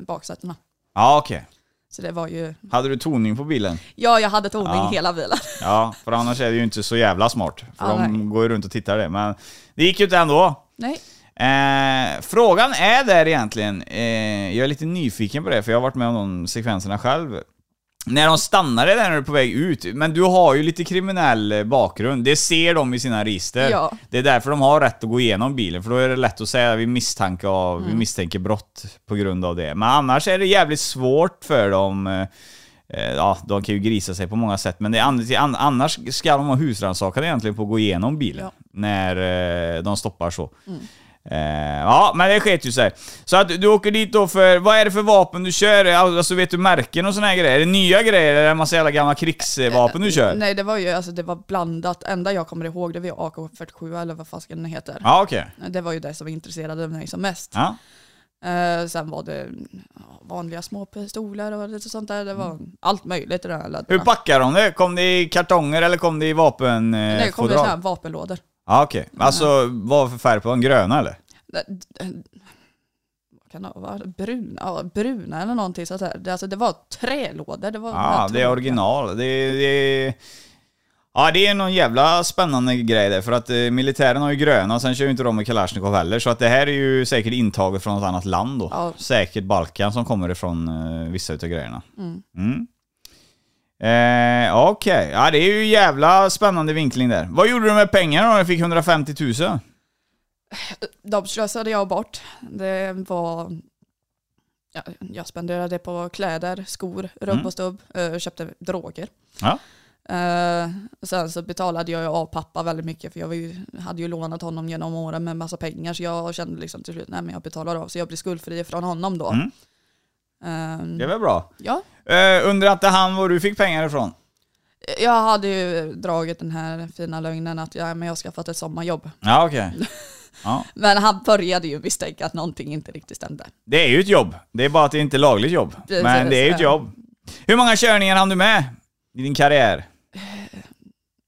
baksätena. ja okej. Så det var ju, Hade du toning på bilen? ja jag hade toning Ja. hela bilen. Ja, för annars är det ju inte så jävla smart. För Ja, de nej. går ju runt och tittar det. Men det gick ju inte ändå. Nej, Eh, frågan är där egentligen, eh, jag är lite nyfiken på det för jag har varit med om de sekvenserna själv. När de stannar dig när du är på väg ut, men du har ju lite kriminell eh, bakgrund, det ser de i sina register. Ja. Det är därför de har rätt att gå igenom bilen, för då är det lätt att säga att vi misstänker, av, Mm. vi misstänker brott på grund av det. Men annars är det jävligt svårt för dem eh, Eh, Ja, de kan ju grisa sig på många sätt, men det är an- an- annars ska de ha husrannsakan egentligen på att gå igenom bilen. Ja. När de stoppar så. Eh, ja, men det sket ju sig. Så att du åker dit då för, vad är det för vapen du kör? Alltså vet du märken och såna här grejer? Är det nya grejer eller är det en massa jävla gamla krigsvapen du kör? nej det var ju alltså, det var blandat. enda jag kommer ihåg det var AK47 eller vad fasken den heter. Ja, okej. Det var ju det som intresserade mig som mest. Ja. Eh, sen var det vanliga små pistoler och lite sånt där. Det var allt möjligt i det här Hur laddarna. packar de det? Kom det i kartonger eller kom det i vapen... Eh, Nej, det kom fodral? såna här vapenlådor. Ja, okej. Alltså, vad för färg på dem? Gröna eller? Vad kan det vara? Bruna, ja, bruna eller någonting sånt där. Det, alltså, det var trälådor. Det var Ja, det är original. Det, det, ja, det är någon jävla spännande grej där, för att eh, militären har ju gröna, och sen kör ju inte de med Kalashnikov heller, så att det här är ju säkert intaget från något annat land då. Ja. Säkert Balkan som kommer ifrån eh, vissa utav grejerna. Mm. Eh, Okej, ja det är ju jävla spännande vinkling där. Vad gjorde du med pengarna då när du fick 150 000? De slösade jag bort. Det var... Ja, jag spenderade på kläder, skor, rubb Mm. och stubb. eh, köpte droger. Ja. Eh, sen så betalade jag av pappa väldigt mycket för jag ju, hade ju lånat honom genom åren med massa pengar så jag kände liksom till slut, nej men jag betalar av så jag blir skuldfri från honom då. Mm. Eh, Det är väl bra? ja, Eh, undrar inte han var du fick pengar ifrån? jag hade ju dragit den här fina lögnen att ja, men jag har skaffat ett sommarjobb. Ja, okej. Ja. Men han började ju misstänka att någonting inte riktigt stämde. Det är ju ett jobb. Det är bara att det inte är lagligt jobb. Precis, Men det är ju ett jobb. Hur många körningar hann du med i din karriär?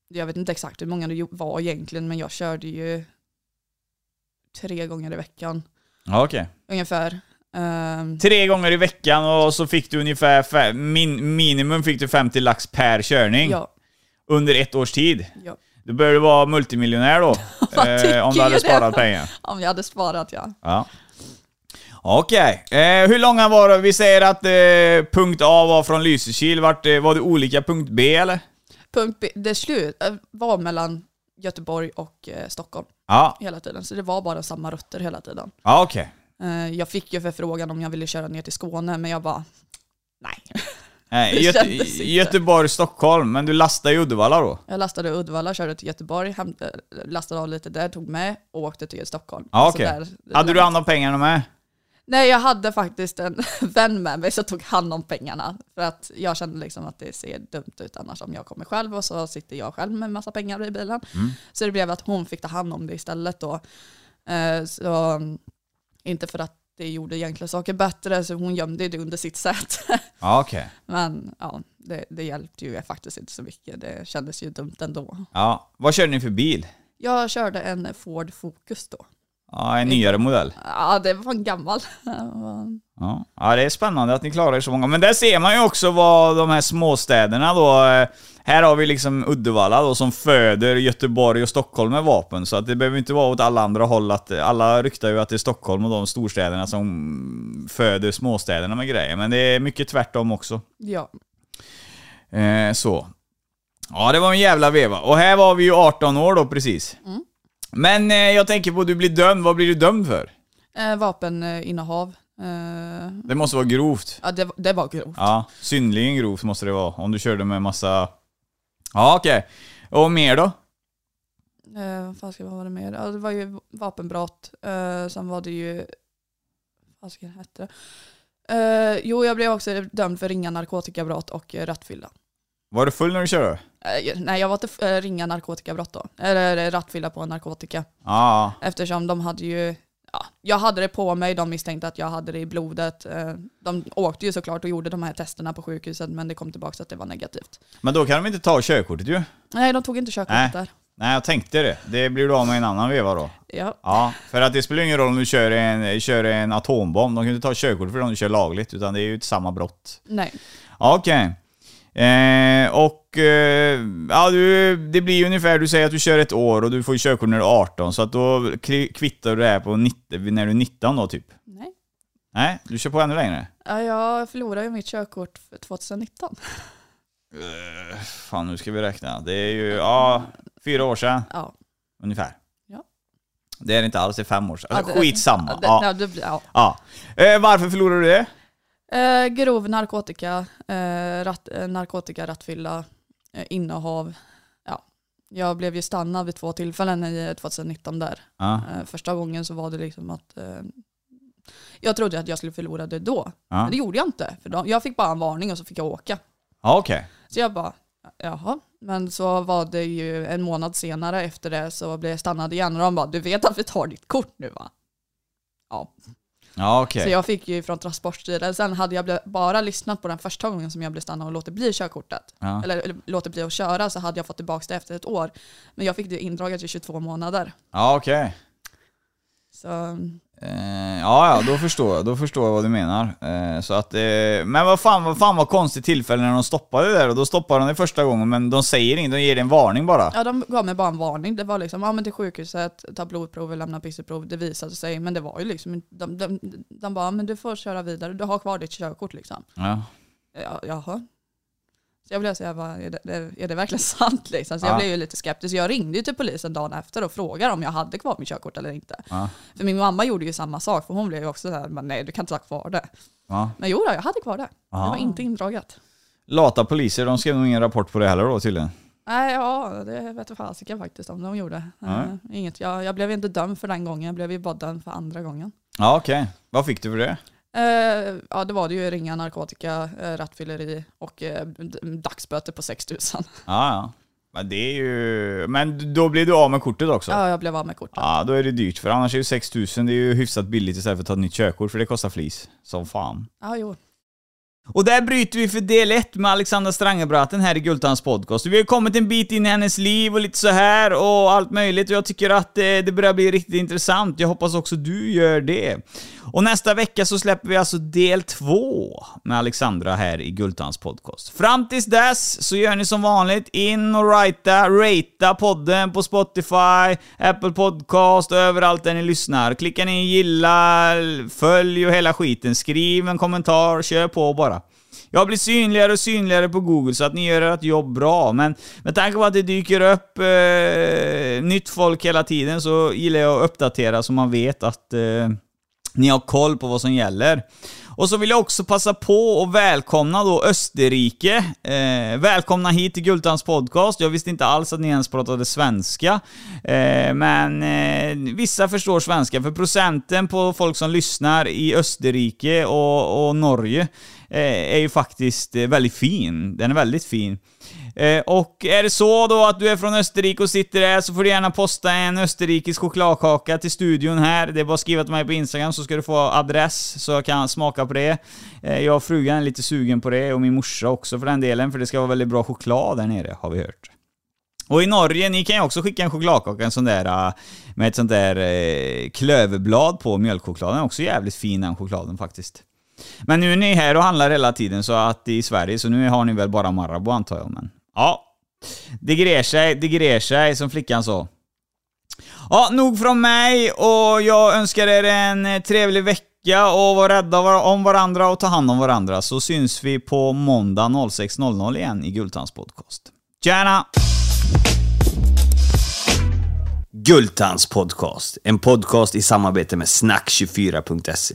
jag vet inte exakt hur många det var egentligen, men jag körde ju tre gånger i veckan Ja, okej. ungefär. Ehm, Tre gånger i veckan och så fick du ungefär, fe- min, minimum fick du 50 lax per körning. ja, Under ett års tid. ja. Du började vara multimiljonär då. Tycker om du hade sparat pengar. Om jag hade sparat ja. Ja. Okej. Eh, hur långa var det? Vi säger att eh, punkt A var från Lysekil. Vart, eh, var det olika punkt B eller? Punkt B, det slut eh, var mellan Göteborg och eh, Stockholm Ja, hela tiden, så det var bara samma rutter hela tiden. ja okej. Eh, jag fick ju förfrågan om jag ville köra ner till Skåne, men jag bara nej. Eh, Det Göte. Göteborg, Stockholm. Men du lastade i Uddevalla då? Jag lastade i Uddevalla, körde till Göteborg, eh, lastade av lite där, tog med och åkte till Stockholm. Ja, Så okej. där- Hade du hand om pengarna med? Nej, jag hade faktiskt en vän med mig som tog hand om pengarna. För att jag kände liksom att det ser dumt ut annars om jag kommer själv och så sitter jag själv med massa pengar i bilen. Mm. Så det blev att hon fick ta hand om det istället då. Eh, Så inte för att det gjorde egentligen saker bättre, så hon gömde det under sitt säte. Ja, okej. Men ja, det, det hjälpte ju faktiskt inte så mycket. Det kändes ju dumt ändå. Ja. Vad körde ni för bil? Jag körde en Ford Focus då. Ja, en nyare modell. Ja, det var en gammal. Ja. ja, det är spännande att ni klarar er så många. Men där ser man ju också vad de här småstäderna då... eh, Här har vi liksom Uddevalla då som föder Göteborg och Stockholm med vapen. Så att det behöver inte vara åt alla andra håll. Att, alla ryktar ju att det är Stockholm och de storstäderna som föder småstäderna med grejer. Men det är mycket tvärtom också. Ja, Eh, så. Ja, det var en jävla veva. Och här var vi ju 18 år då precis. Men eh, jag tänker på, du blir dömd. Vad blir du dömd för? eh, vapeninnehav. Eh, Det måste vara grovt. ja, det, det var grovt. Ja, synnerligen grovt måste det vara. Om du körde med massa... Ja, okej. Och mer då? Eh, vad fan ska vad var det mer? Ja, det var ju vapenbrott. Eh, sen var det ju... Vad ska det hette? Eh, jo, jag blev också dömd för ringa narkotikabrott och eh, rattfylla. Var du full när du körde? Eh, nej, jag var inte eh, ringa narkotikabrott då. Eller eh, rattfylla på narkotika. Ja. Eftersom de hade ju... Ja, jag hade det på mig, de misstänkte att jag hade det i blodet. De åkte ju såklart och gjorde de här testerna på sjukhuset men det kom tillbaka att det var negativt. Men då kan de inte ta körkortet ju. Nej, de tog inte körkortet Nej. där. Nej, jag tänkte det. Det blir du av med en annan veva då. Ja. Ja, för att det spelar ingen roll om du kör en, kör en atombomb. De kan inte ta körkort för om du kör lagligt, utan det är ju inte samma brott. Nej. Okej. Eh, och eh, ja, du, det blir ungefär, du säger att du kör ett år och du får körkort när du är 18, så att då kvittar du det här på 90, när du är 19 då typ? Nej. Nej, du kör på ännu längre? Ja, jag förlorade ju mitt körkort för 2019. Fan, nu ska vi räkna. Det är ju, ja, fyra år sedan Ja. ungefär. Ja. Det är det inte alls, det är fem år sedan. Alltså, Skitsamma. Ja, det, Ja. ja. det ja. Ja. Eh, varför förlorade du det? Eh, grov narkotika, eh, ratt, eh, narkotika, rattfylla, eh, innehav. Ja. Jag blev ju stannad vid två tillfällen i 2019 där. Ja. Eh, första gången så var det liksom att eh, jag trodde att jag skulle förlora det då. Ja, Men det gjorde jag inte. För de, jag fick bara en varning och så fick jag åka. ja okej. Så jag bara, jaha. Men så var det ju en månad senare efter det så blev jag stannad igen och de bara, du vet att vi tar ditt kort nu va? Ja. Ja, okej. Så jag fick ju från Transportstyrelsen, hade jag bara lyssnat på den första gången som jag blev stannad och låtit bli körkortet, Ja. eller, eller låtit bli att köra så hade jag fått tillbaka det efter ett år. Men jag fick det indraget i 22 månader. Ja, okej. Så Eh, ja, ja, då förstår jag. Då förstår jag vad du menar. Eh, så att, eh, men vad fan, vad fan var konstigt tillfälle när de stoppade det där och då stoppade de det första gången men de säger inget, de ger dig en varning bara. ja, de gav mig bara en varning. Det var liksom, ja men till sjukhuset, ta blodprover, lämna pisseprov. Det visade sig, men det var ju liksom, de, de, de bara, men du får köra vidare, du har kvar ditt körkort liksom. Ja. Ja, jaha. Så jag blev säga, vad, är, det, är det verkligen sant liksom? Så jag Ja. blev ju lite skeptisk. Jag ringde ju till polisen dagen efter och frågade om jag hade kvar mitt körkort eller inte. Ja. För min mamma gjorde ju samma sak, för hon blev ju också såhär, men nej du kan inte ha kvar det. Ja. Men jo då, jag hade kvar det. Det var inte indraget. Lata poliser, de skrev nog ingen rapport på det heller då tydligen. Nej, ja, det vet jag fasiken faktiskt om de gjorde. Eh, inget. Jag, jag blev inte dömd för den gången, jag blev ju bara dömd för andra gången. Ja, okej. Vad fick du för det? Eh, ja, det var det ju ringa narkotika, uh, rattfylleri och eh, dagsböter på 6 000. Ja, ja. Men det är ju... Men då blir du av med kortet också? Ja, jag blev av med kortet. Ja, då är det dyrt. För annars är ju 6000 det är ju hyfsat billigt istället för att ta ett nytt körkort, för det kostar flis. Som fan. Ja, jo. Och där bryter vi för del 1 med Alexandra Strangebraten här i Gultans podcast. Vi har kommit en bit in i hennes liv och lite så här och allt möjligt och jag tycker att eh, det, börjar bli riktigt intressant. Jag hoppas också du gör det. Och nästa vecka så släpper vi alltså del 2 med Alexandra här i Gultans podcast. Fram tills dess så gör ni som vanligt in och writa, ratea podden på Spotify, Apple Podcast och överallt där ni lyssnar. Klicka ner gilla, följ och hela skiten. Skriv en kommentar, kör på bara. Jag blir synligare och synligare på Google så att ni gör ert jobb bra, men med tanke på att det dyker upp eh, nytt folk hela tiden så gillar jag att uppdatera så man vet att eh, ni har koll på vad som gäller. Och så vill jag också passa på att välkomna då Österrike. Eh, välkomna hit till Gultans podcast. Jag visste inte alls att ni ens pratade svenska. Eh, men eh, vissa förstår svenska, för procenten på folk som lyssnar i Österrike och, och Norge eh, är ju faktiskt väldigt fin. Den är väldigt fin. Eh, och är det så då att du är från Österrike och sitter där så får du gärna posta en österrikisk chokladkaka till studion här. Det är bara att skriva till mig på Instagram så ska du få adress så jag kan smaka på det. Eh, jag och frugan är lite sugen på det och min morsa också för den delen för det ska vara väldigt bra choklad där nere har vi hört. Och i Norge, ni kan ju också skicka en chokladkaka, en sån där eh, med ett sånt där eh, klöverblad på mjölkchokladen. Den är också jävligt fin den chokladen faktiskt. Men nu är ni här och handlar hela tiden så att i Sverige, så nu har ni väl bara Marabou antar jag, men... Ja. Det grer sig, det grer sig, som flickan sa. Ja, nog från mig och jag önskar er en eh, trevlig vecka och var rädda om varandra och ta hand om varandra så syns vi på måndag 06.00 igen i Gultans podcast. Tjena! Gultans podcast, en podcast i samarbete med snack24.se.